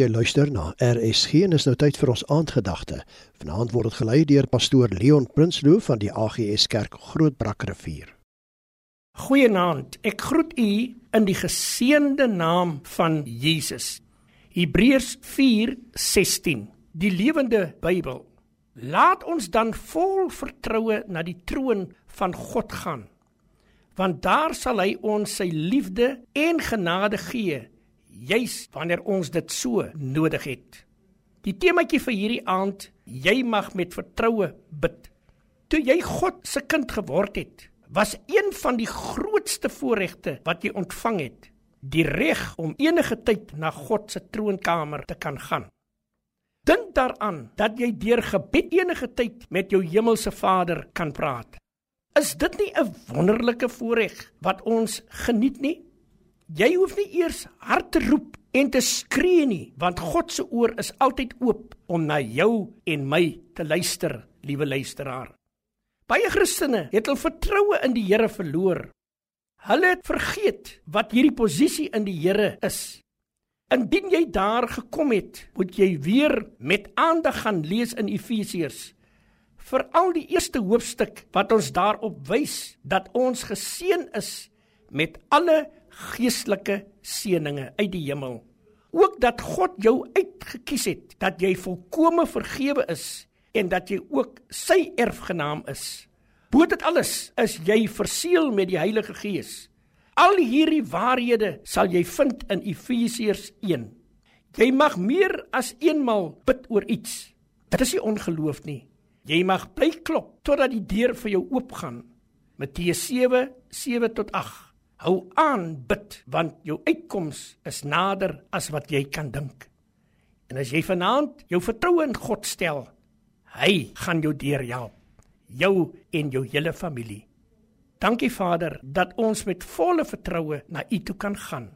Jy luister na RSG en is nou tyd vir ons aandgedagte. Vanaand word dit gelei deur pastoor Leon Prinsloo van die AGS Kerk Grootbrakrivier. Goeienaand. Ek groet u in die geseënde naam van Jesus. Hebreërs 4:16. Die lewende Bybel. Laat ons dan vol vertroue na die troon van God gaan. Want daar sal hy ons sy liefde en genade gee juis wanneer ons dit so nodig het. Die temaatjie vir hierdie aand, jy mag met vertroue bid. Toe jy God se kind geword het, was een van die grootste voorregte wat jy ontvang het, die reg om enige tyd na God se troonkamer te kan gaan. Dink daaraan dat jy deur gebed enige tyd met jou hemelse Vader kan praat. Is dit nie 'n wonderlike voorreg wat ons geniet nie? Jy hoef nie eers hard te roep en te skree nie, want God se oor is altyd oop om na jou en my te luister, liewe luisteraar. Baie Christene het hul vertroue in die Here verloor. Hulle het vergeet wat hierdie posisie in die Here is. Indien jy daar gekom het, moet jy weer met aandag gaan lees in Efesiërs. Veral die eerste hoofstuk wat ons daarop wys dat ons geseën is met alle geestelike seënings uit die hemel. Ook dat God jou uitgekies het dat jy volkome vergewe is en dat jy ook sy erfgenaam is. Bo dit alles is jy verseël met die Heilige Gees. Al hierdie waarhede sal jy vind in Efesiërs 1. Jy mag meer as eenmal bid oor iets. Dit is nie ongeloof nie. Jy mag bly klop totdat die deur vir jou oopgaan. Matteus 7:7 tot 8. Hou aan bid want jou uitkoms is nader as wat jy kan dink. En as jy vanaand jou vertroue in God stel, hy gaan jou deurhelp, jou en jou hele familie. Dankie Vader dat ons met volle vertroue na U toe kan gaan.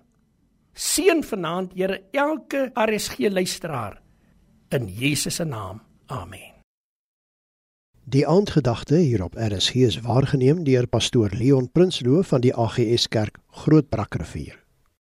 Seën vanaand Here elke RSG luisteraar in Jesus se naam. Amen. Die aandgedagte hier op RSG is waargeneem deur pastoor Leon Prinsloo van die AGS Kerk Grootbrakrivier.